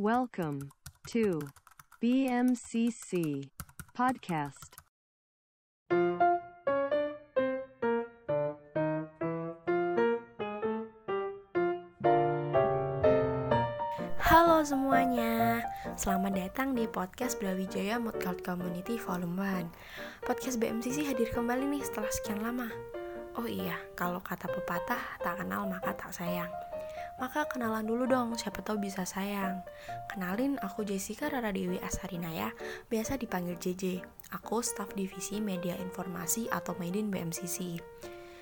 Welcome to BMCC Podcast. Halo semuanya, selamat datang di podcast Brawijaya Mood Cloud Community Volume 1 Podcast BMCC hadir kembali nih setelah sekian lama. Oh iya, kalau kata pepatah, tak kenal maka tak sayang maka kenalan dulu dong, siapa tahu bisa sayang. Kenalin, aku Jessica Rara Dewi Asarinaya, biasa dipanggil JJ. Aku staf divisi media informasi atau Medin BMCC.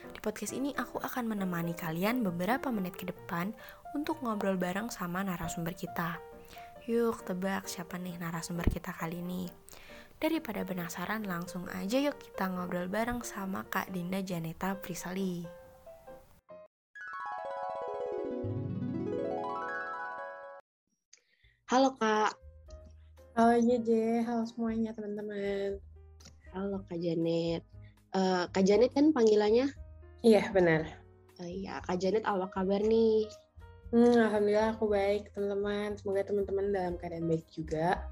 Di podcast ini aku akan menemani kalian beberapa menit ke depan untuk ngobrol bareng sama narasumber kita. Yuk, tebak siapa nih narasumber kita kali ini. Daripada penasaran, langsung aja yuk kita ngobrol bareng sama Kak Dinda Janeta Prisali. Halo Kak. Halo JJ, halo semuanya teman-teman. Halo Kak Janet. Uh, Kak Janet kan panggilannya? Iya benar. Uh, iya Kak Janet apa kabar nih? Hmm, Alhamdulillah aku baik teman-teman. Semoga teman-teman dalam keadaan baik juga.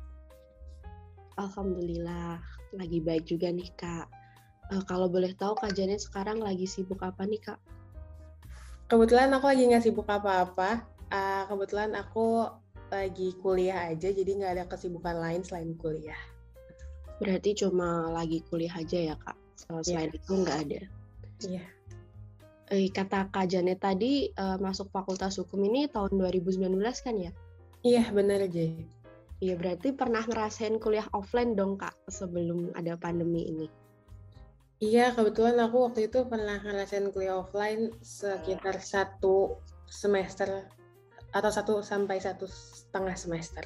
Alhamdulillah lagi baik juga nih Kak. Uh, kalau boleh tahu Kak Janet sekarang lagi sibuk apa nih Kak? Kebetulan aku lagi nggak sibuk apa-apa. Uh, kebetulan aku lagi kuliah aja, jadi nggak ada kesibukan lain selain kuliah. Berarti cuma lagi kuliah aja ya kak? Selain yeah. itu nggak ada? Iya. Eh, kata Kak Janet tadi uh, masuk Fakultas Hukum ini tahun 2019 kan ya? Iya benar aja. Iya berarti pernah ngerasain kuliah offline dong kak sebelum ada pandemi ini? Iya kebetulan aku waktu itu pernah ngerasain kuliah offline sekitar satu semester atau satu sampai satu setengah semester.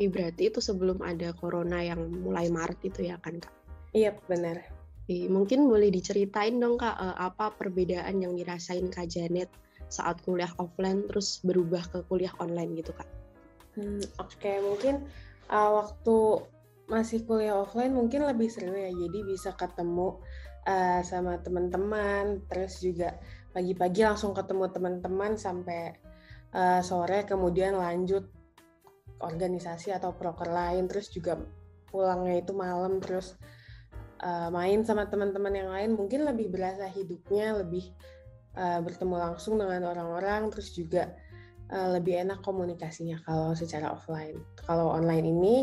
Iya berarti itu sebelum ada corona yang mulai Maret itu ya kan kak? Iya benar. Mungkin boleh diceritain dong kak eh, apa perbedaan yang dirasain kak Janet saat kuliah offline terus berubah ke kuliah online gitu kak? Hmm, Oke okay. mungkin uh, waktu masih kuliah offline mungkin lebih seru ya jadi bisa ketemu uh, sama teman-teman terus juga pagi-pagi langsung ketemu teman-teman sampai uh, sore kemudian lanjut organisasi atau proker lain terus juga pulangnya itu malam terus uh, main sama teman-teman yang lain mungkin lebih berasa hidupnya lebih uh, bertemu langsung dengan orang-orang terus juga uh, lebih enak komunikasinya kalau secara offline. Kalau online ini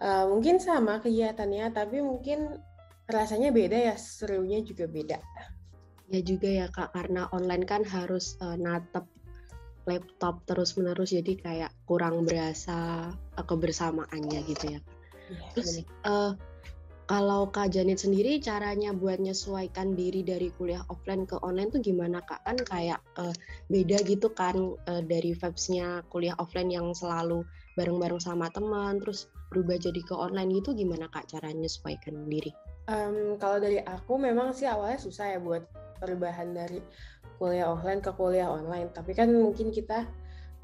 uh, mungkin sama kegiatannya tapi mungkin rasanya beda ya serunya juga beda. Ya juga ya kak karena online kan harus uh, natep laptop terus menerus jadi kayak kurang berasa uh, kebersamaannya gitu ya. ya terus uh, kalau Kak Janet sendiri caranya buat menyesuaikan diri dari kuliah offline ke online tuh gimana Kak? Kan kayak uh, beda gitu kan uh, dari vibes-nya kuliah offline yang selalu bareng-bareng sama teman terus berubah jadi ke online gitu gimana Kak caranya menyesuaikan diri? Um, kalau dari aku memang sih awalnya susah ya buat perubahan dari kuliah offline ke kuliah online. Tapi kan mungkin kita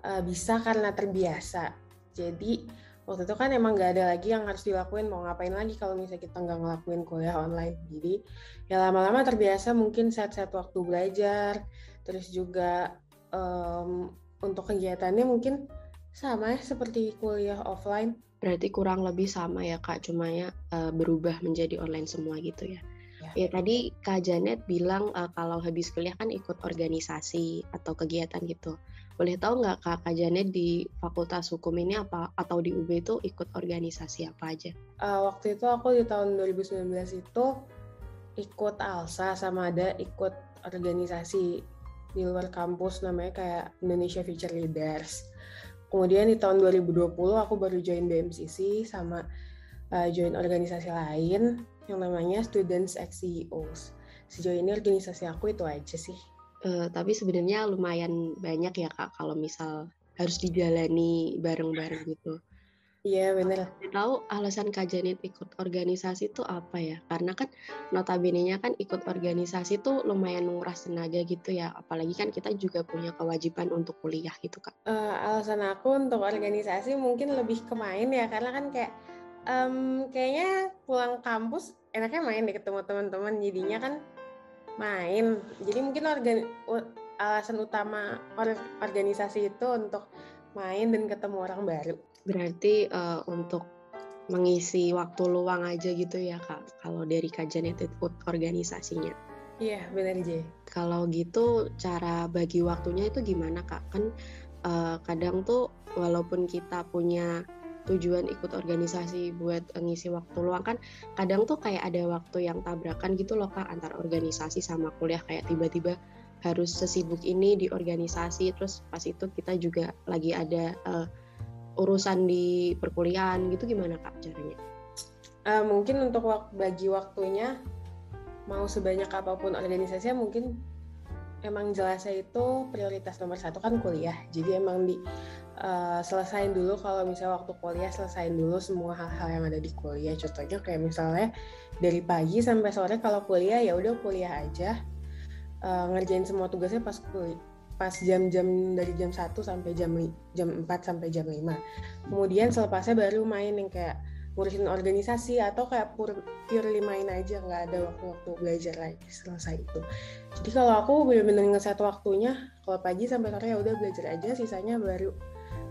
uh, bisa karena terbiasa. Jadi waktu itu kan emang nggak ada lagi yang harus dilakuin mau ngapain lagi kalau misalnya kita nggak ngelakuin kuliah online. Jadi ya lama-lama terbiasa mungkin set-set waktu belajar. Terus juga um, untuk kegiatannya mungkin sama ya seperti kuliah offline. Berarti kurang lebih sama ya kak. Cuma ya uh, berubah menjadi online semua gitu ya Ya tadi Kak Janet bilang uh, kalau habis kuliah kan ikut organisasi atau kegiatan gitu. Boleh tahu nggak Kak, Kak Janet di Fakultas Hukum ini apa atau di UB itu ikut organisasi apa aja? Uh, waktu itu aku di tahun 2019 itu ikut ALSA sama ada ikut organisasi di luar kampus namanya kayak Indonesia Future Leaders. Kemudian di tahun 2020 aku baru join BMCC sama uh, join organisasi lain yang namanya Students X CEOs. Sejauh ini organisasi aku itu aja sih. Uh, tapi sebenarnya lumayan banyak ya kak kalau misal harus dijalani bareng-bareng gitu. Iya benar. Tahu alasan Kak Janit ikut organisasi itu apa ya? Karena kan notabene-nya kan ikut organisasi itu lumayan nguras tenaga gitu ya. Apalagi kan kita juga punya kewajiban untuk kuliah gitu Kak. Uh, alasan aku untuk organisasi mungkin lebih ke main ya. Karena kan kayak um, kayaknya pulang kampus enaknya main deh ketemu teman-teman. Jadinya kan main. Jadi mungkin organ alasan utama or, organisasi itu untuk main dan ketemu orang baru. Berarti uh, untuk mengisi waktu luang aja gitu ya kak kalau dari kajian itu organisasinya? Iya benar aja kalau gitu cara bagi waktunya itu gimana kak? Kan uh, kadang tuh walaupun kita punya tujuan ikut organisasi buat ngisi waktu luang. Kan kadang tuh kayak ada waktu yang tabrakan gitu loh kak antar organisasi sama kuliah. Kayak tiba-tiba harus sesibuk ini di organisasi terus pas itu kita juga lagi ada uh, urusan di perkuliahan gitu gimana kak caranya? Uh, mungkin untuk wak bagi waktunya mau sebanyak apa pun organisasinya mungkin emang jelasnya itu prioritas nomor satu kan kuliah. Jadi emang di uh, selesain dulu. Kalau misalnya waktu kuliah selesain dulu semua hal-hal yang ada di kuliah. Contohnya kayak misalnya dari pagi sampai sore kalau kuliah ya udah kuliah aja. Uh, ngerjain semua tugasnya pas kuliah pas jam-jam dari jam 1 sampai jam jam 4 sampai jam 5. Kemudian selepasnya baru main yang kayak ngurusin organisasi atau kayak pure, purely main aja. Nggak ada waktu-waktu belajar lagi selesai itu. Jadi kalau aku benar-benar ngeset waktunya kalau pagi sampai sore ya udah belajar aja. Sisanya baru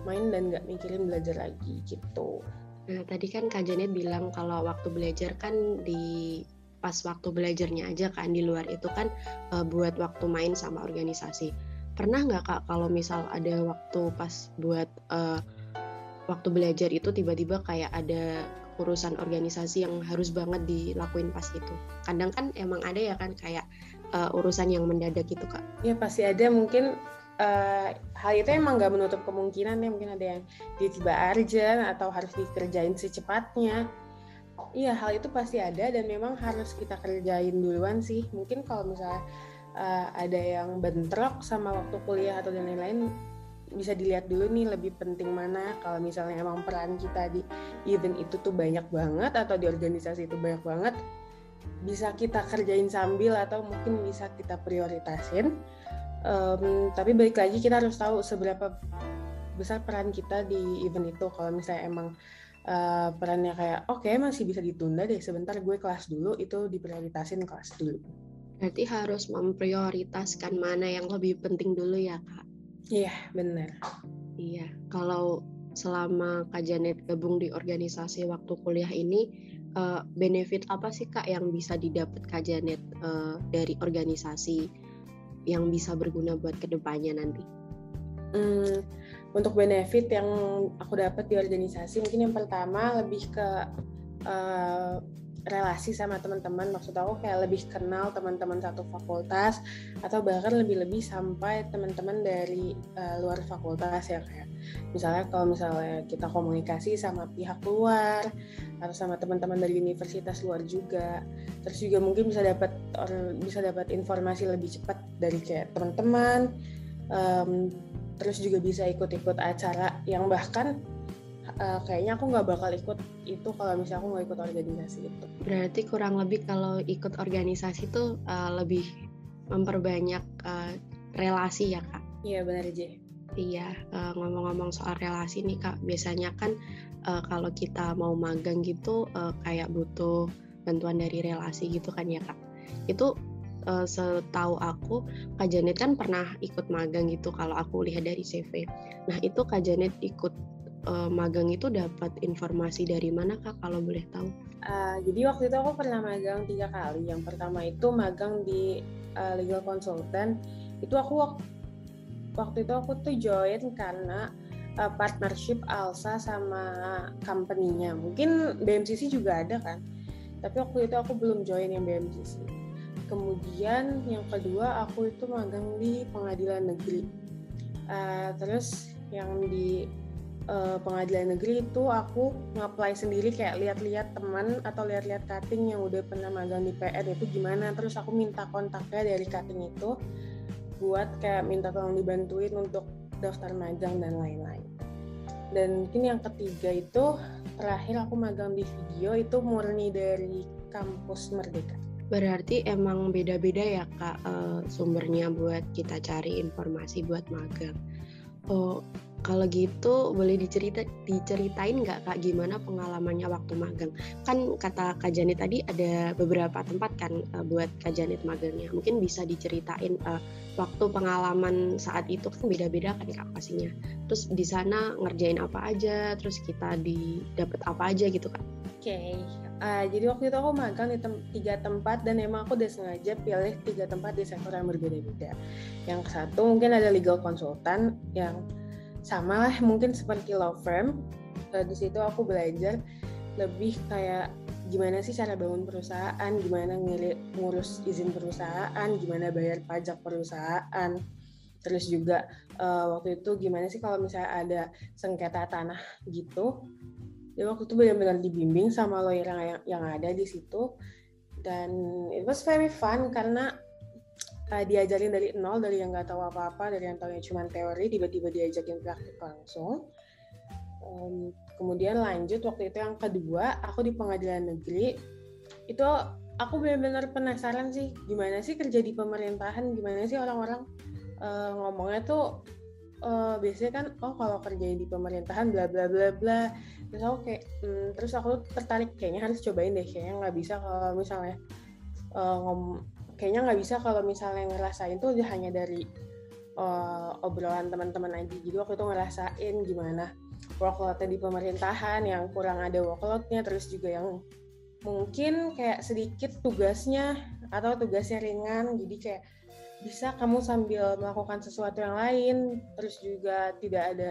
main dan nggak mikirin belajar lagi gitu. Nah, tadi kan Kak Janet bilang kalau waktu belajar kan di pas waktu belajarnya aja kan di luar itu kan uh, buat waktu main sama organisasi. Pernah nggak kak kalau misal ada waktu pas buat uh, waktu belajar itu tiba-tiba kayak ada urusan organisasi yang harus banget dilakuin pas itu? Kadang kan emang ada ya kan kayak uh, urusan yang mendadak gitu kak. Ya pasti ada. Mungkin uh, hal itu emang nggak menutup kemungkinan ya mungkin ada yang tiba-tiba urgent atau harus dikerjain secepatnya. Iya hal itu pasti ada dan memang harus kita kerjain duluan sih. Mungkin kalau misalnya uh, ada yang bentrok sama waktu kuliah atau dan lain-lain bisa dilihat dulu nih lebih penting mana. Kalau misalnya emang peran kita di event itu tuh banyak banget atau di organisasi itu banyak banget bisa kita kerjain sambil atau mungkin bisa kita prioritasin um, tapi balik lagi kita harus tahu seberapa besar peran kita di event itu kalau misalnya emang uh, perannya kayak oke okay, masih bisa ditunda deh sebentar gue kelas dulu itu diprioritasin kelas dulu Berarti harus memprioritaskan mana yang lebih penting dulu ya kak? Iya benar. Iya, kalau selama Kak Janet gabung di organisasi waktu kuliah ini, uh, benefit apa sih Kak yang bisa didapat Kak Janet uh, dari organisasi yang bisa berguna buat ke depannya nanti? Hmm, untuk benefit yang aku dapat di organisasi mungkin yang pertama lebih ke uh, relasi sama teman-teman. Maksud aku kayak lebih kenal teman-teman satu fakultas atau bahkan lebih-lebih sampai teman-teman dari uh, luar fakultas ya kayak. Misalnya kalau misalnya kita komunikasi sama pihak luar atau sama teman-teman dari universitas luar juga. Terus juga mungkin bisa dapat bisa dapat informasi lebih cepat dari kayak teman-teman. Um, terus juga bisa ikut-ikut acara yang bahkan uh, kayaknya aku nggak bakal ikut itu kalau misalnya aku nggak ikut organisasi itu. Berarti kurang lebih kalau ikut organisasi itu uh, lebih memperbanyak uh, relasi ya kak? Iya benar aja. Iya uh, ngomong-ngomong soal relasi nih kak, biasanya kan uh, kalau kita mau magang gitu uh, kayak butuh bantuan dari relasi gitu kan ya kak? Itu uh, setahu aku Kak Janet kan pernah ikut magang gitu kalau aku lihat dari CV. Nah itu Kak Janet ikut uh, magang itu dapat informasi dari mana kak kalau boleh tahu? Uh, jadi waktu itu aku pernah magang tiga kali. Yang pertama itu magang di uh, legal consultant. Itu aku waktu, waktu itu aku tuh join karena uh, partnership Alsa sama company-nya. Mungkin BMCC juga ada kan. Tapi waktu itu aku belum join yang BMCC. Kemudian yang kedua aku itu magang di pengadilan negeri. Uh, terus yang di uh, pengadilan negeri itu aku ngapply sendiri kayak lihat-lihat teman atau lihat-lihat cutting yang udah pernah magang di PR itu gimana. Terus aku minta kontaknya dari cutting itu buat kayak minta tolong dibantuin untuk daftar magang dan lain-lain. Dan mungkin yang ketiga itu terakhir aku magang di video itu murni dari kampus Merdeka. Berarti emang beda-beda ya kak uh, sumbernya buat kita cari informasi buat magang. Oh, kalau gitu boleh dicerita diceritain nggak kak gimana pengalamannya waktu magang? Kan kata Kak Janet tadi ada beberapa tempat kan uh, buat Kak Janet magangnya. Mungkin bisa diceritain uh, waktu pengalaman saat itu kan beda-beda kan kak pastinya. Terus di sana ngerjain apa aja, terus kita didapat apa aja gitu kan? Oke, okay. uh, jadi waktu itu aku magang di tem tiga tempat dan emang aku udah sengaja pilih tiga tempat di sektor yang berbeda-beda. Yang satu mungkin ada legal konsultan yang sama lah mungkin seperti law firm uh, di situ aku belajar lebih kayak gimana sih cara bangun perusahaan, gimana ngurus izin perusahaan, gimana bayar pajak perusahaan, terus juga uh, waktu itu gimana sih kalau misalnya ada sengketa tanah gitu. Jadi waktu itu benar-benar dibimbing sama lawyer yang, yang ada di situ dan it was very fun karena uh, diajarin dari nol dari yang nggak tahu apa-apa dari yang tahu cuma teori tiba-tiba diajakin praktik langsung. Um, kemudian lanjut waktu itu yang kedua aku di pengadilan negeri. Itu aku benar-benar penasaran sih gimana sih kerja di pemerintahan? Gimana sih orang-orang uh, ngomongnya tuh uh, biasanya kan oh kalau kerja di pemerintahan bla bla bla bla. Terus aku kayak hmm, terus aku tertarik kayaknya harus cobain deh kayaknya nggak bisa kalau misalnya uh, ngom kayaknya nggak bisa kalau misalnya ngerasain tuh hanya dari uh, obrolan teman-teman aja. Jadi waktu itu ngerasain gimana workloadnya di pemerintahan yang kurang ada workloadnya terus juga yang mungkin kayak sedikit tugasnya atau tugasnya ringan. Jadi kayak bisa kamu sambil melakukan sesuatu yang lain terus juga tidak ada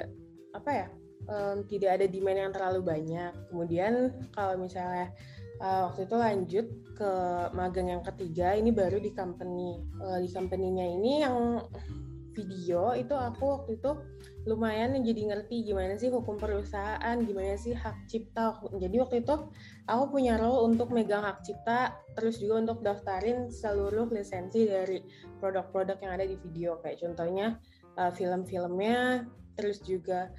apa ya um, tidak ada demand yang terlalu banyak. Kemudian kalau misalnya uh, waktu itu lanjut ke magang yang ketiga. Ini baru di company uh, di company-nya ini yang video itu aku waktu itu lumayan jadi ngerti gimana sih hukum perusahaan gimana sih hak cipta. Jadi waktu itu aku punya role untuk megang hak cipta terus juga untuk daftarin seluruh lisensi dari produk-produk yang ada di video. Kayak contohnya uh, film-filmnya terus juga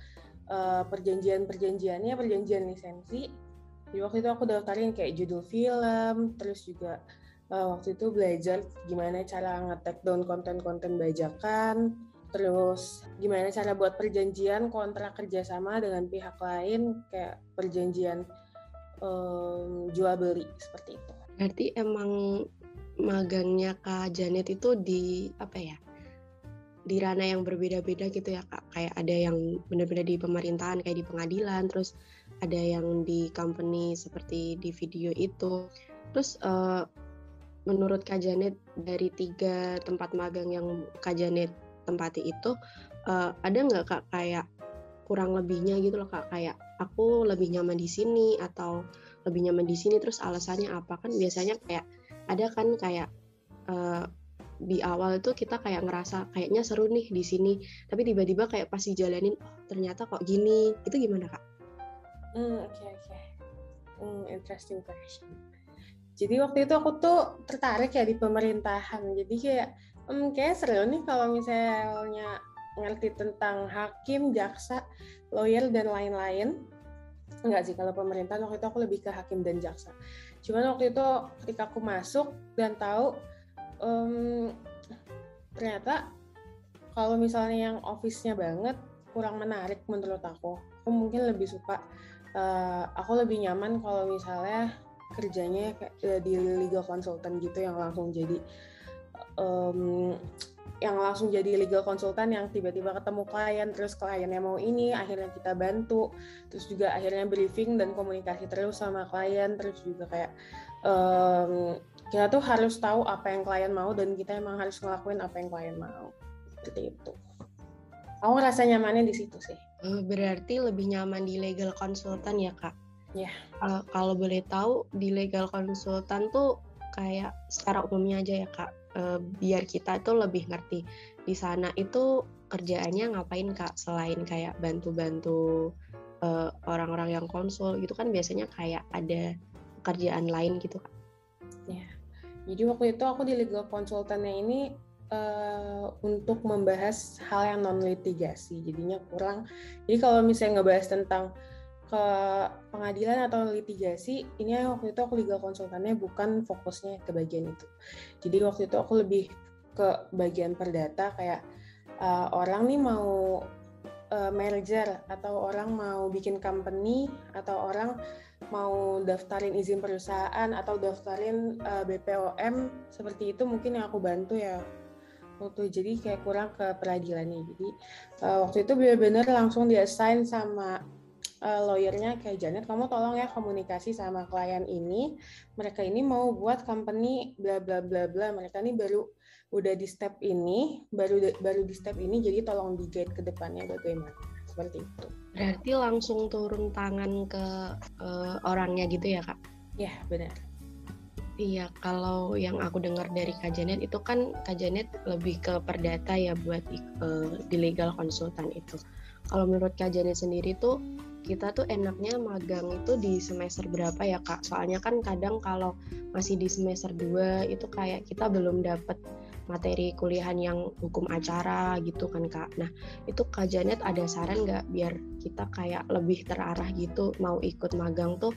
perjanjian-perjanjiannya perjanjian lisensi di waktu itu aku daftarin kayak judul film, terus juga uh, waktu itu belajar gimana cara ngetek down konten-konten bajakan, terus gimana cara buat perjanjian kontrak kerjasama dengan pihak lain kayak perjanjian um, jual beli seperti itu. Berarti emang magangnya Kak Janet itu di apa ya? di ranah yang berbeda-beda gitu ya kak kayak ada yang benar-benar di pemerintahan kayak di pengadilan terus ada yang di company seperti di video itu. Terus uh, menurut kak Janet dari tiga tempat magang yang kak Janet tempati itu uh, ada nggak kak kayak kurang lebihnya gitu loh kak? Kayak aku lebih nyaman di sini atau lebih nyaman di sini terus alasannya apa? Kan biasanya kayak ada kan kayak uh, di awal itu kita kayak ngerasa kayaknya seru nih di sini tapi tiba-tiba kayak pas dijalanin oh ternyata kok gini. Itu gimana kak? Hmm oke okay, oke okay. hmm, interesting question. Jadi waktu itu aku tuh tertarik ya di pemerintahan jadi kayak hmm, kayak seru nih kalau misalnya ngerti tentang hakim, jaksa, lawyer dan lain-lain. Enggak sih kalau pemerintahan waktu itu aku lebih ke hakim dan jaksa. Cuman waktu itu ketika aku masuk dan tahu um, ternyata kalau misalnya yang office-nya banget kurang menarik menurut aku. Aku mungkin lebih suka, uh, aku lebih nyaman kalau misalnya kerjanya uh, di legal consultant gitu yang langsung jadi um, yang langsung jadi legal konsultan yang tiba-tiba ketemu klien terus kliennya mau ini akhirnya kita bantu terus juga akhirnya briefing dan komunikasi terus sama klien terus juga kayak um, kita tuh harus tahu apa yang klien mau dan kita emang harus ngelakuin apa yang klien mau. Seperti itu aku ngerasa nyamannya di situ sih? Eh, berarti lebih nyaman di legal konsultan ya kak? Ya. Yeah. uh, kalau boleh tahu di legal konsultan tuh kayak secara umumnya aja ya kak? Uh, biar kita itu lebih ngerti. Di sana itu kerjaannya ngapain kak? Selain kayak bantu-bantu uh, orang-orang yang konsul gitu kan biasanya kayak ada pekerjaan lain gitu kak? Ya. Jadi waktu itu aku di legal konsultannya ini uh, untuk membahas hal yang non litigasi. Jadinya kurang. Jadi kalau misalnya ngebahas tentang ke pengadilan atau litigasi, ini waktu itu aku legal konsultannya bukan fokusnya ke bagian itu. Jadi waktu itu aku lebih ke bagian perdata kayak uh, orang nih mau uh, merger atau orang mau bikin company atau orang mau daftarin izin perusahaan atau daftarin uh, BPOM seperti itu mungkin yang aku bantu ya waktu jadi kayak kurang ke peradilannya. Jadi uh, waktu itu benar-benar langsung di assign sama uh, lawyernya kayak Janet kamu tolong ya komunikasi sama klien ini. Mereka ini mau buat company bla bla bla bla. Mereka ini baru udah di step ini baru baru di step ini jadi tolong di guide ke depannya bagaimana. Seperti itu. Berarti langsung turun tangan ke uh, orangnya gitu ya kak? Ya benar Iya, kalau yang aku dengar dari Kak Janet itu kan Kak Janet lebih ke perdata ya buat uh, di legal konsultan itu. Kalau menurut Kak Janet sendiri tuh kita tuh enaknya magang itu di semester berapa ya kak? Soalnya kan kadang kalau masih di semester 2 itu kayak kita belum dapet materi kuliahan yang hukum acara gitu kan kak. Nah itu kak Janet ada saran nggak biar kita kayak lebih terarah gitu mau ikut magang tuh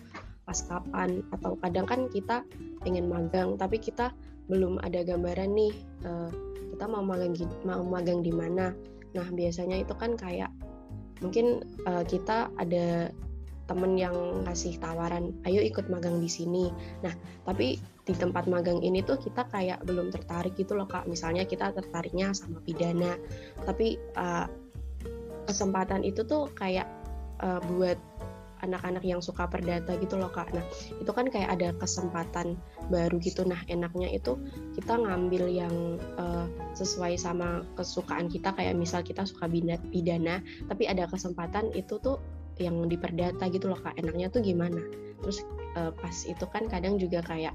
pas kapan? Atau kadang kan kita pengen magang tapi kita belum ada gambaran nih uh, kita mau magang mau magang di mana. Nah biasanya itu kan kayak mungkin uh, kita ada temen yang ngasih tawaran ayo ikut magang di sini nah tapi di tempat magang ini tuh kita kayak belum tertarik gitu loh kak misalnya kita tertariknya sama pidana tapi uh, kesempatan itu tuh kayak uh, buat anak-anak yang suka perdata gitu loh kak. Nah itu kan kayak ada kesempatan baru gitu. Nah enaknya itu kita ngambil yang uh, sesuai sama kesukaan kita kayak misal kita suka pidana, tapi ada kesempatan itu tuh yang di perdata gitu loh kak. Enaknya tuh gimana? Terus uh, pas itu kan kadang juga kayak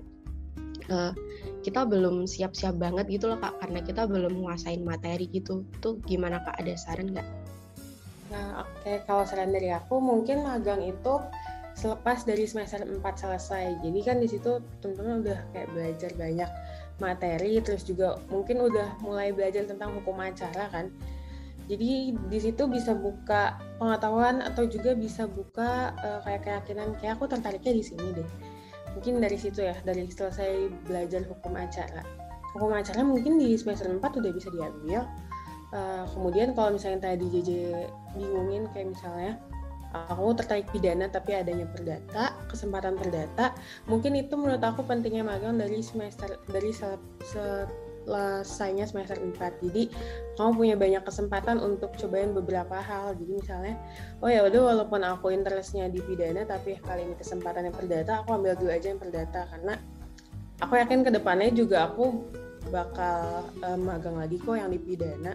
uh, kita belum siap-siap banget gitu loh kak karena kita belum menguasain materi gitu. Tuh gimana kak? Ada saran nggak? Nah, oke okay. kalau saran dari aku mungkin magang itu selepas dari semester 4 selesai. Jadi kan di situ teman-teman udah kayak belajar banyak materi terus juga mungkin udah mulai belajar tentang hukum acara kan. Jadi di situ bisa buka pengetahuan atau juga bisa buka uh, kayak keyakinan kayak aku tertariknya di sini deh. Mungkin dari situ ya, dari selesai belajar hukum acara. Hukum acara mungkin di semester 4 udah bisa diambil Uh, kemudian kalau misalnya tadi JJ bingungin kayak misalnya aku tertarik pidana tapi adanya perdata, kesempatan perdata, mungkin itu menurut aku pentingnya magang dari semester dari selesainya semester 4. Jadi kamu punya banyak kesempatan untuk cobain beberapa hal. Jadi misalnya, oh ya udah walaupun aku interestnya di pidana tapi kali ini kesempatan yang perdata, aku ambil dulu aja yang perdata karena aku yakin ke depannya juga aku bakal uh, magang lagi kok yang di pidana.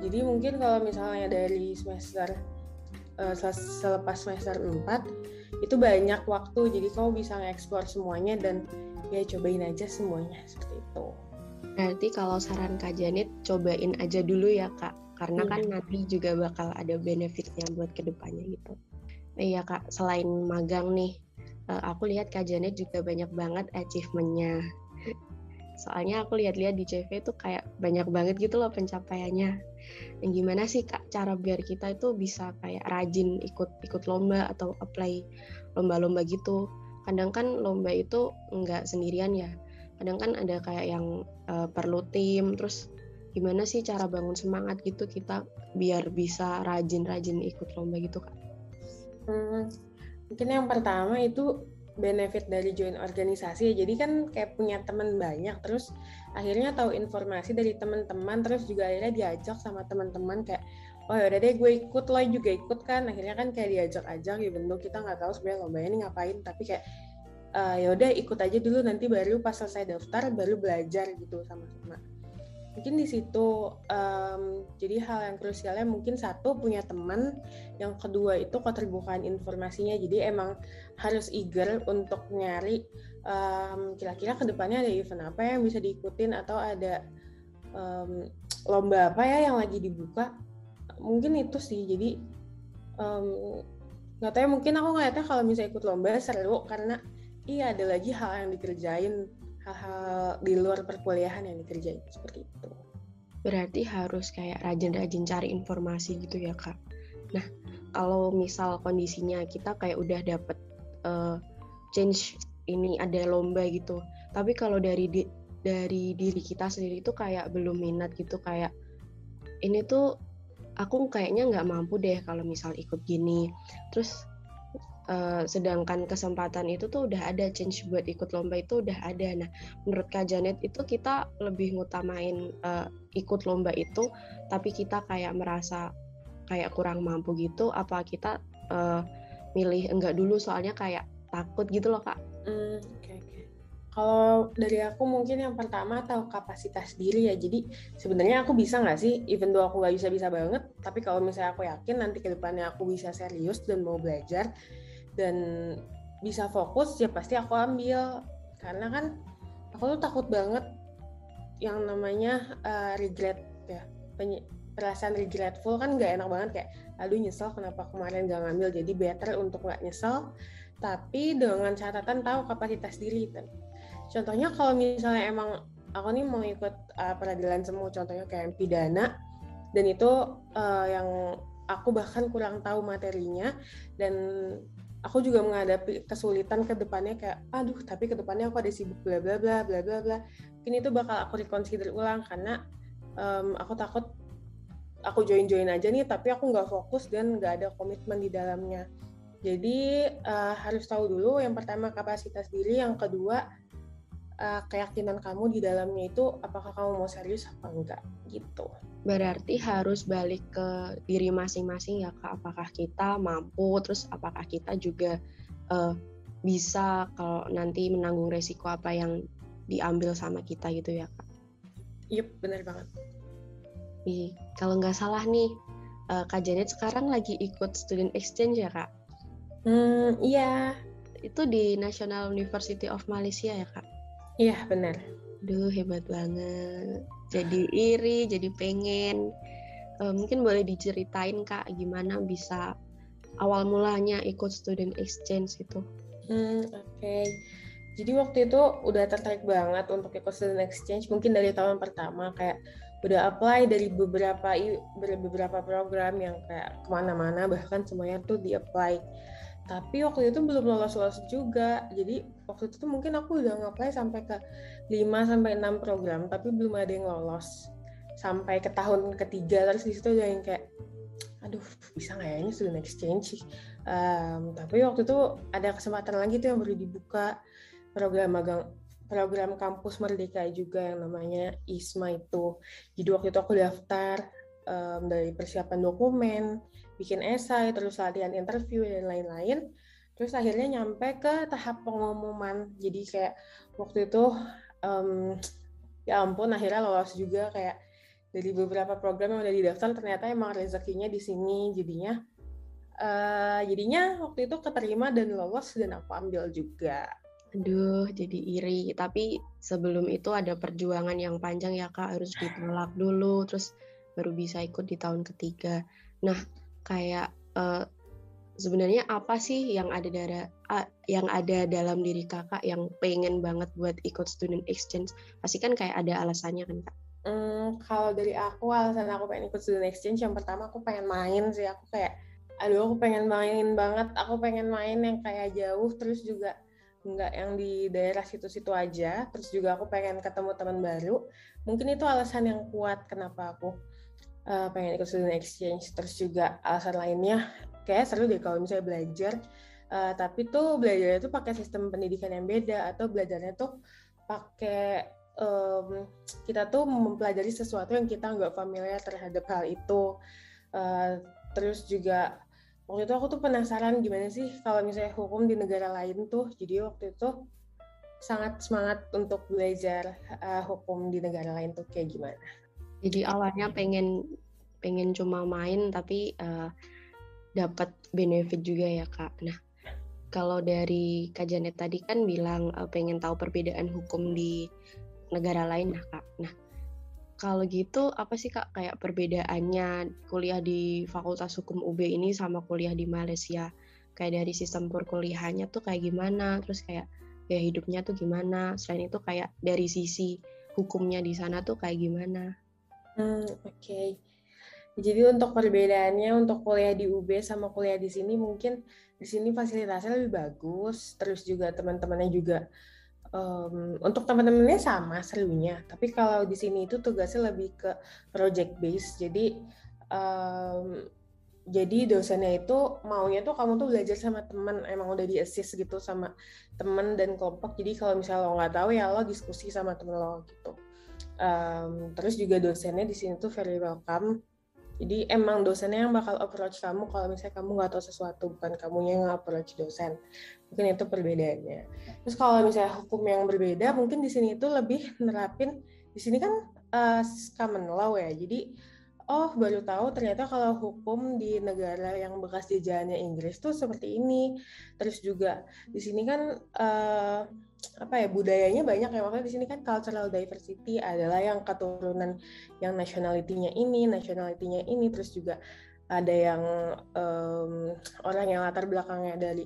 Jadi mungkin kalau misalnya dari semester uh, selepas semester 4 itu banyak waktu. Jadi kamu bisa ngeksplor semuanya dan ya cobain aja semuanya seperti itu. Berarti kalau saran Kak Janet cobain aja dulu ya Kak. Karena iya. kan nanti juga bakal ada benefitnya buat ke depannya gitu. Iya Kak. Selain magang nih eh, aku lihat Kak Janet juga banyak banget achievementnya soalnya aku lihat-lihat di CV itu kayak banyak banget gitu loh pencapaiannya. Yang gimana sih kak cara biar kita itu bisa kayak rajin ikut ikut lomba atau apply lomba-lomba gitu? Kadang kan lomba itu nggak sendirian ya. Kadang kan ada kayak yang uh, perlu tim. Terus gimana sih cara bangun semangat gitu kita biar bisa rajin-rajin ikut lomba gitu kak? Hmm, mungkin yang pertama itu benefit dari join organisasi. Jadi kan kayak punya teman banyak terus akhirnya tahu informasi dari teman-teman terus juga akhirnya diajak sama teman-teman kayak oh ya udah deh gue ikut lo juga ikut kan. Akhirnya kan kayak diajak-ajak ya bentuk kita nggak tahu sebenarnya lomba ini ngapain tapi kayak uh, ya udah ikut aja dulu nanti baru pas selesai daftar baru belajar gitu sama-sama mungkin di situ um, jadi hal yang krusialnya mungkin satu punya teman yang kedua itu keterbukaan informasinya. Jadi emang harus eager untuk nyari um, kira-kira ke depannya ada event apa yang bisa diikutin atau ada um, lomba apa ya yang lagi dibuka. Mungkin itu sih. Jadi nggak um, tahu ya mungkin aku ngeliatnya kalau misalnya ikut lomba seru karena iya ada lagi hal yang dikerjain hal-hal di luar perkuliahan yang dikerjain seperti itu. Berarti harus kayak rajin-rajin cari informasi gitu ya kak. Nah kalau misal kondisinya kita kayak udah dapet uh, change ini ada lomba gitu, tapi kalau dari di, dari diri kita sendiri itu kayak belum minat gitu kayak ini tuh aku kayaknya nggak mampu deh kalau misal ikut gini terus uh, sedangkan kesempatan itu tuh udah ada change buat ikut lomba itu udah ada nah menurut Kak Janet itu kita lebih ngutamain uh, ikut lomba itu tapi kita kayak merasa kayak kurang mampu gitu apa kita uh, milih enggak dulu soalnya kayak takut gitu loh kak. Hmm, okay. Kalau dari aku mungkin yang pertama tahu kapasitas diri ya. Jadi sebenarnya aku bisa nggak sih, even though aku nggak bisa bisa banget, tapi kalau misalnya aku yakin nanti ke depannya aku bisa serius dan mau belajar dan bisa fokus ya pasti aku ambil. Karena kan aku tuh takut banget yang namanya uh, regret ya. Perasaan regretful kan nggak enak banget kayak aduh nyesel kenapa kemarin gak ngambil jadi better untuk nggak nyesel. Tapi dengan catatan tahu kapasitas diri kan contohnya kalau misalnya emang aku nih mau ikut uh, peradilan semu contohnya kayak pidana dan itu uh, yang aku bahkan kurang tahu materinya dan aku juga menghadapi kesulitan ke depannya kayak aduh tapi ke depannya aku ada sibuk bla bla bla bla bla bla. Mungkin itu bakal aku reconsider ulang karena um, aku takut aku join-join aja nih tapi aku nggak fokus dan nggak ada komitmen di dalamnya. Jadi uh, harus tahu dulu yang pertama kapasitas diri yang kedua uh, keyakinan kamu di dalamnya itu apakah kamu mau serius apa enggak gitu berarti harus balik ke diri masing-masing ya kak apakah kita mampu terus apakah kita juga uh, bisa kalau nanti menanggung resiko apa yang diambil sama kita gitu ya kak Yup, benar banget. Ih, kalau nggak salah nih, uh, Kak Janet sekarang lagi ikut student exchange ya Kak? Hmm, iya. Itu di National University of Malaysia ya Kak? Iya, benar. Duh, hebat banget. Jadi iri, jadi pengen. Uh, mungkin boleh diceritain Kak, gimana bisa awal mulanya ikut student exchange itu? Hmm, oke. Okay. Jadi waktu itu udah tertarik banget untuk ikut student exchange mungkin dari tahun pertama kayak udah apply dari beberapa beberapa program yang kayak ke mana-mana bahkan semuanya tuh di apply tapi waktu itu belum lolos-lolos juga jadi waktu itu tuh mungkin aku udah ngapply sampai ke 5 sampai 6 program tapi belum ada yang lolos sampai ke tahun ketiga terus di situ udah yang kayak aduh bisa nggak ya ini student exchange um, tapi waktu itu ada kesempatan lagi tuh yang baru dibuka program magang program kampus Merdeka juga yang namanya ISMA itu. Jadi waktu itu aku daftar um, dari persiapan dokumen, bikin esai, terus latihan interview dan lain-lain. Terus akhirnya nyampe ke tahap pengumuman. Jadi kayak waktu itu um, ya ampun akhirnya lolos juga kayak dari beberapa program yang udah didaftar ternyata emang rezekinya di sini jadinya uh, jadinya waktu itu keterima dan lolos dan aku ambil juga. Aduh, jadi iri. Tapi sebelum itu ada perjuangan yang panjang ya Kak, harus ditolak dulu, terus baru bisa ikut di tahun ketiga. Nah, kayak uh, sebenarnya apa sih yang ada dari yang ada dalam diri kakak yang pengen banget buat ikut student exchange? Pasti kan kayak ada alasannya kan kak? Hmm, kalau dari aku alasan aku pengen ikut student exchange yang pertama aku pengen main sih. Aku kayak aduh aku pengen main banget. Aku pengen main yang kayak jauh terus juga nggak yang di daerah situ-situ aja. Terus juga aku pengen ketemu teman baru. Mungkin itu alasan yang kuat kenapa aku uh, pengen ikut student exchange. Terus juga alasan lainnya kayak seru deh kalau misalnya belajar. Uh, tapi tuh belajarnya tuh pakai sistem pendidikan yang beda atau belajarnya tuh pakai um, kita tuh mempelajari sesuatu yang kita nggak familiar terhadap hal itu. Uh, terus juga waktu itu aku tuh penasaran gimana sih kalau misalnya hukum di negara lain tuh jadi waktu itu sangat semangat untuk belajar uh, hukum di negara lain tuh kayak gimana? Jadi awalnya pengen pengen cuma main tapi uh, dapat benefit juga ya kak nah kalau dari Kak Janet tadi kan bilang uh, pengen tahu perbedaan hukum di negara lain nah kak nah kalau gitu apa sih kak kayak perbedaannya kuliah di Fakultas Hukum UB ini sama kuliah di Malaysia? Kayak dari sistem perkuliahannya tuh kayak gimana? Terus kayak ya hidupnya tuh gimana? Selain itu kayak dari sisi hukumnya di sana tuh kayak gimana? Hmm, oke. Okay. Jadi untuk perbedaannya untuk kuliah di UB sama kuliah di sini mungkin di sini fasilitasnya lebih bagus, terus juga teman-temannya juga um, untuk teman-temannya sama serunya. Tapi kalau di sini itu tugasnya lebih ke project base. Jadi um, jadi dosennya itu maunya tuh kamu tuh belajar sama temen emang udah di assist gitu sama temen dan kelompok. Jadi kalau misalnya lo nggak tahu ya lo diskusi sama temen lo gitu. Um, terus juga dosennya di sini tuh very welcome jadi emang dosennya yang bakal approach kamu kalau misalnya kamu nggak tahu sesuatu bukan kamunya yang approach dosen. Mungkin itu perbedaannya. Terus kalau misalnya hukum yang berbeda mungkin di sini itu lebih nerapin di sini kan uh, common law ya. Jadi oh baru tahu ternyata kalau hukum di negara yang bekas jajahannya Inggris tuh seperti ini. Terus juga di sini kan uh, apa ya budayanya banyak ya. Makanya di sini kan cultural diversity adalah yang keturunan yang nationality-nya ini, nationality-nya ini, terus juga ada yang um, orang yang latar belakangnya dari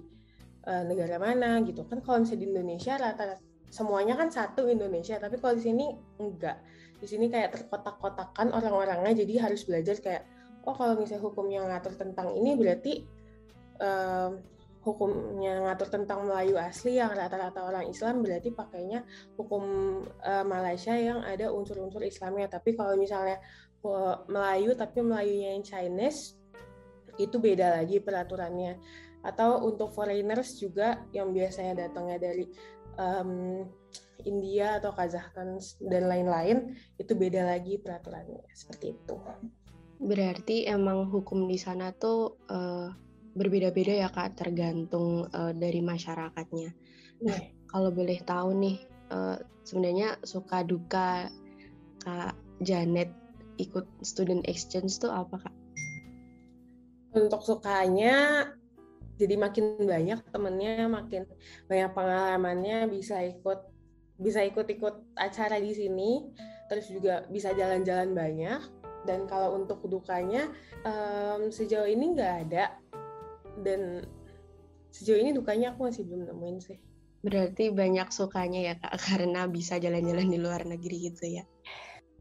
uh, negara mana gitu. Kan kalau misalnya di Indonesia rata-rata semuanya kan satu Indonesia tapi kalau di sini enggak. Di sini kayak terkotak-kotakan orang-orangnya jadi harus belajar kayak oh kalau misalnya hukum yang ngatur tentang ini berarti um, hukumnya ngatur tentang Melayu asli yang rata-rata orang Islam berarti pakainya hukum uh, Malaysia yang ada unsur-unsur Islamnya. Tapi kalau misalnya uh, Melayu tapi Melayunya yang Chinese itu beda lagi peraturannya. Atau untuk foreigners juga yang biasanya datangnya dari um, India atau Kazakhstan dan lain-lain itu beda lagi peraturannya. Seperti itu. Berarti emang hukum di sana tuh uh, berbeda-beda ya kak, tergantung uh, dari masyarakatnya. Nah, kalau boleh tahu nih, uh, sebenarnya suka duka kak Janet ikut student exchange tuh apa kak? Untuk sukanya jadi makin banyak temennya, makin banyak pengalamannya, bisa ikut bisa ikut-ikut acara di sini, terus juga bisa jalan-jalan banyak. Dan kalau untuk dukanya um, sejauh ini nggak ada, dan sejauh ini dukanya aku masih belum nemuin sih. Berarti banyak sukanya ya kak, karena bisa jalan-jalan di luar negeri gitu ya.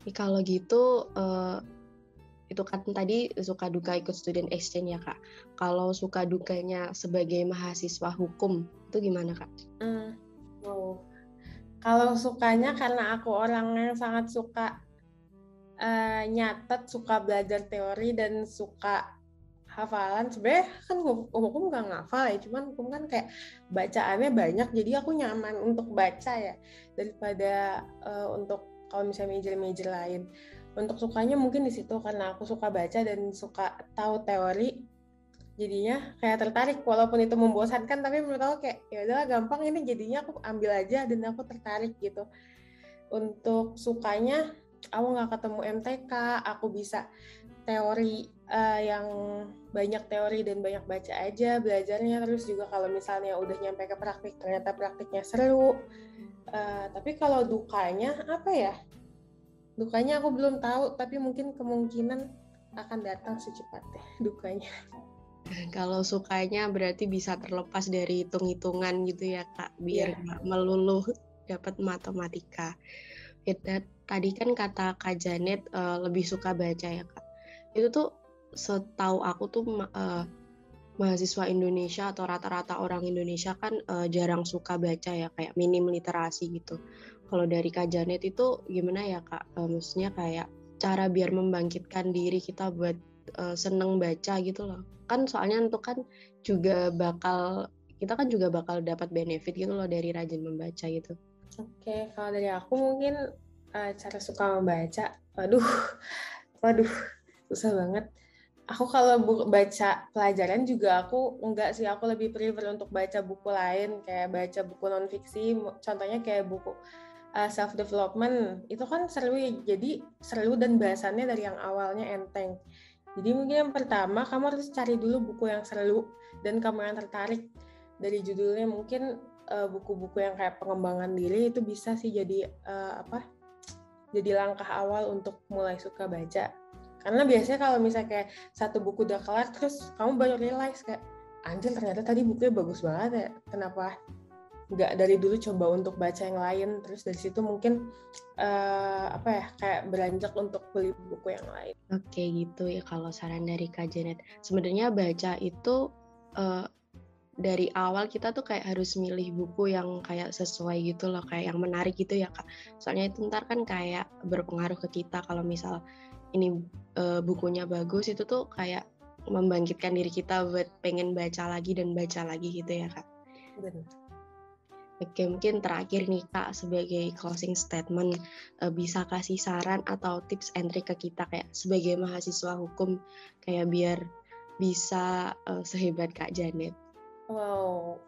Ini kalau gitu, uh, itu kan tadi suka duka ikut student exchange ya kak. Kalau suka dukanya sebagai mahasiswa hukum itu gimana kak? Hmm. Oh kalau sukanya karena aku orang yang sangat suka uh, nyatet, suka belajar teori dan suka hafalan. Sebenarnya kan hukum nggak ngafal ya, cuman hukum kan kayak bacaannya banyak, jadi aku nyaman untuk baca ya daripada uh, untuk kalau misalnya major-major lain. Untuk sukanya mungkin di situ karena aku suka baca dan suka tahu teori jadinya kayak tertarik walaupun itu membosankan tapi menurut aku kayak ya udahlah gampang ini jadinya aku ambil aja dan aku tertarik gitu untuk sukanya aku nggak ketemu MTK aku bisa teori uh, yang banyak teori dan banyak baca aja belajarnya terus juga kalau misalnya udah nyampe ke praktik ternyata praktiknya seru uh, tapi kalau dukanya apa ya dukanya aku belum tahu tapi mungkin kemungkinan akan datang secepatnya dukanya kalau sukanya berarti bisa terlepas dari hitung-hitungan gitu ya kak, biar yeah. melulu dapat matematika. Kita, tadi kan kata kak Janet uh, lebih suka baca ya kak. Itu tuh setahu aku tuh uh, mahasiswa Indonesia atau rata-rata orang Indonesia kan uh, jarang suka baca ya kayak minim literasi gitu. Kalau dari Kak Janet itu gimana ya Kak? Uh, maksudnya kayak cara biar membangkitkan diri kita buat uh, seneng baca gitu loh kan soalnya untuk kan juga bakal kita kan juga bakal dapat benefit gitu loh dari rajin membaca gitu. Oke, kalau dari aku mungkin uh, cara suka membaca, waduh, waduh, susah banget. Aku kalau baca pelajaran juga aku enggak sih, aku lebih prefer untuk baca buku lain, kayak baca buku non fiksi, contohnya kayak buku uh, eh, self development, itu kan seru ya, jadi seru dan bahasannya dari yang awalnya enteng jadi mungkin yang pertama kamu harus cari dulu buku yang seru dan kamu yang tertarik dari judulnya mungkin eh, buku-buku yang kayak pengembangan diri itu bisa sih jadi uh, apa? Jadi langkah awal untuk mulai suka baca. Karena biasanya kalau misalnya kayak satu buku udah kelar terus kamu baru realize kayak anjir ternyata tadi bukunya bagus banget ya. Kenapa nggak dari dulu coba untuk baca yang lain terus dari situ mungkin uh, apa ya kayak beranjak untuk beli buku yang lain. Oke gitu ya kalau saran dari Kak Janet. Sebenarnya baca itu uh, dari awal kita tuh kayak harus milih buku yang kayak sesuai gitu loh kayak yang menarik gitu ya Kak. Soalnya itu ntar kan kayak berpengaruh ke kita kalau misal ini uh, bukunya bagus itu tuh kayak membangkitkan diri kita buat pengen baca lagi dan baca lagi gitu ya kak. Benar. Oke, mungkin terakhir nih Kak, sebagai closing statement, uh, bisa kasih saran atau tips and trick ke kita kayak sebagai mahasiswa hukum, kayak biar bisa uh, sehebat Kak Janet? Wow,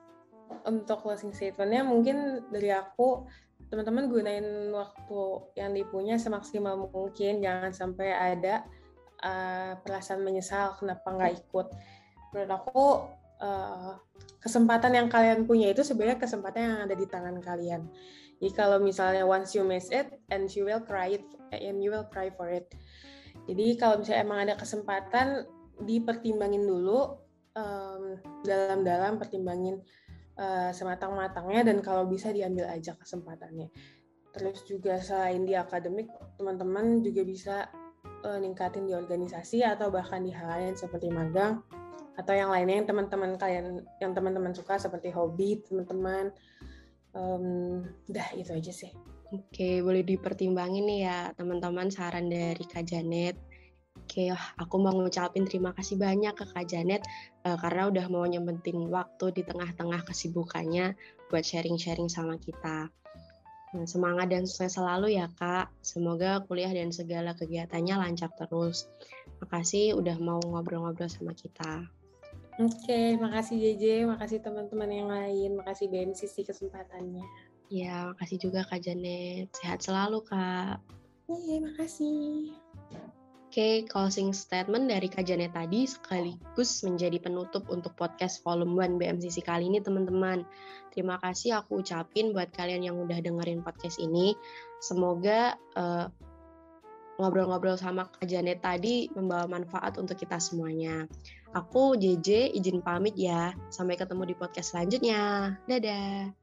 untuk closing statementnya mungkin dari aku, teman-teman gunain waktu yang dipunya semaksimal mungkin, jangan sampai ada uh, perasaan menyesal kenapa nggak ikut. Menurut aku, uh, kesempatan yang kalian punya itu sebenarnya kesempatan yang ada di tangan kalian. Jadi kalau misalnya once you miss it and you will cry it and you will cry for it. Jadi kalau misalnya emang ada kesempatan dipertimbangin dulu dalam dalam-dalam pertimbangin uh, sematang-matangnya dan kalau bisa diambil aja kesempatannya. Terus juga selain di akademik, teman-teman juga bisa uh, ningkatin di organisasi atau bahkan di hal lain seperti magang atau yang lainnya yang teman-teman kalian yang teman-teman suka seperti hobi teman-teman um, dah itu aja sih Oke, boleh dipertimbangin nih ya teman-teman saran dari Kak Janet. Oke, aku mau ngucapin terima kasih banyak ke Kak Janet uh, karena udah mau nyempetin waktu di tengah-tengah kesibukannya buat sharing-sharing sama kita. Nah, semangat dan sukses selalu ya Kak. Semoga kuliah dan segala kegiatannya lancar terus. Makasih udah mau ngobrol-ngobrol sama kita. Oke, makasih JJ, makasih teman-teman yang lain, makasih BMCC kesempatannya. Ya, makasih juga Kak Janet. Sehat selalu, Kak. Iya, makasih. Oke, closing statement dari Janet tadi sekaligus menjadi penutup untuk podcast volume 1 BMCC kali ini, teman-teman. Terima kasih aku ucapin buat kalian yang udah dengerin podcast ini. Semoga uh, ngobrol-ngobrol sama Kak Janet tadi membawa manfaat untuk kita semuanya. Aku JJ izin pamit ya. Sampai ketemu di podcast selanjutnya. Dadah.